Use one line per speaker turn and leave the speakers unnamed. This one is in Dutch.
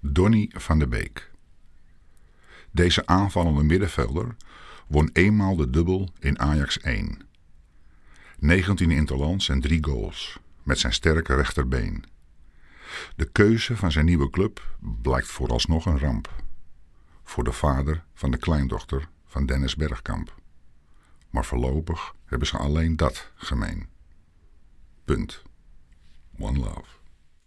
Donny van de Beek. Deze aanvallende middenvelder won eenmaal de dubbel in Ajax 1. 19 interlands en 3 goals met zijn sterke rechterbeen. De keuze van zijn nieuwe club blijkt vooralsnog een ramp. Voor de vader van de kleindochter van Dennis Bergkamp. Maar voorlopig hebben ze alleen dat gemeen. Punt. One love.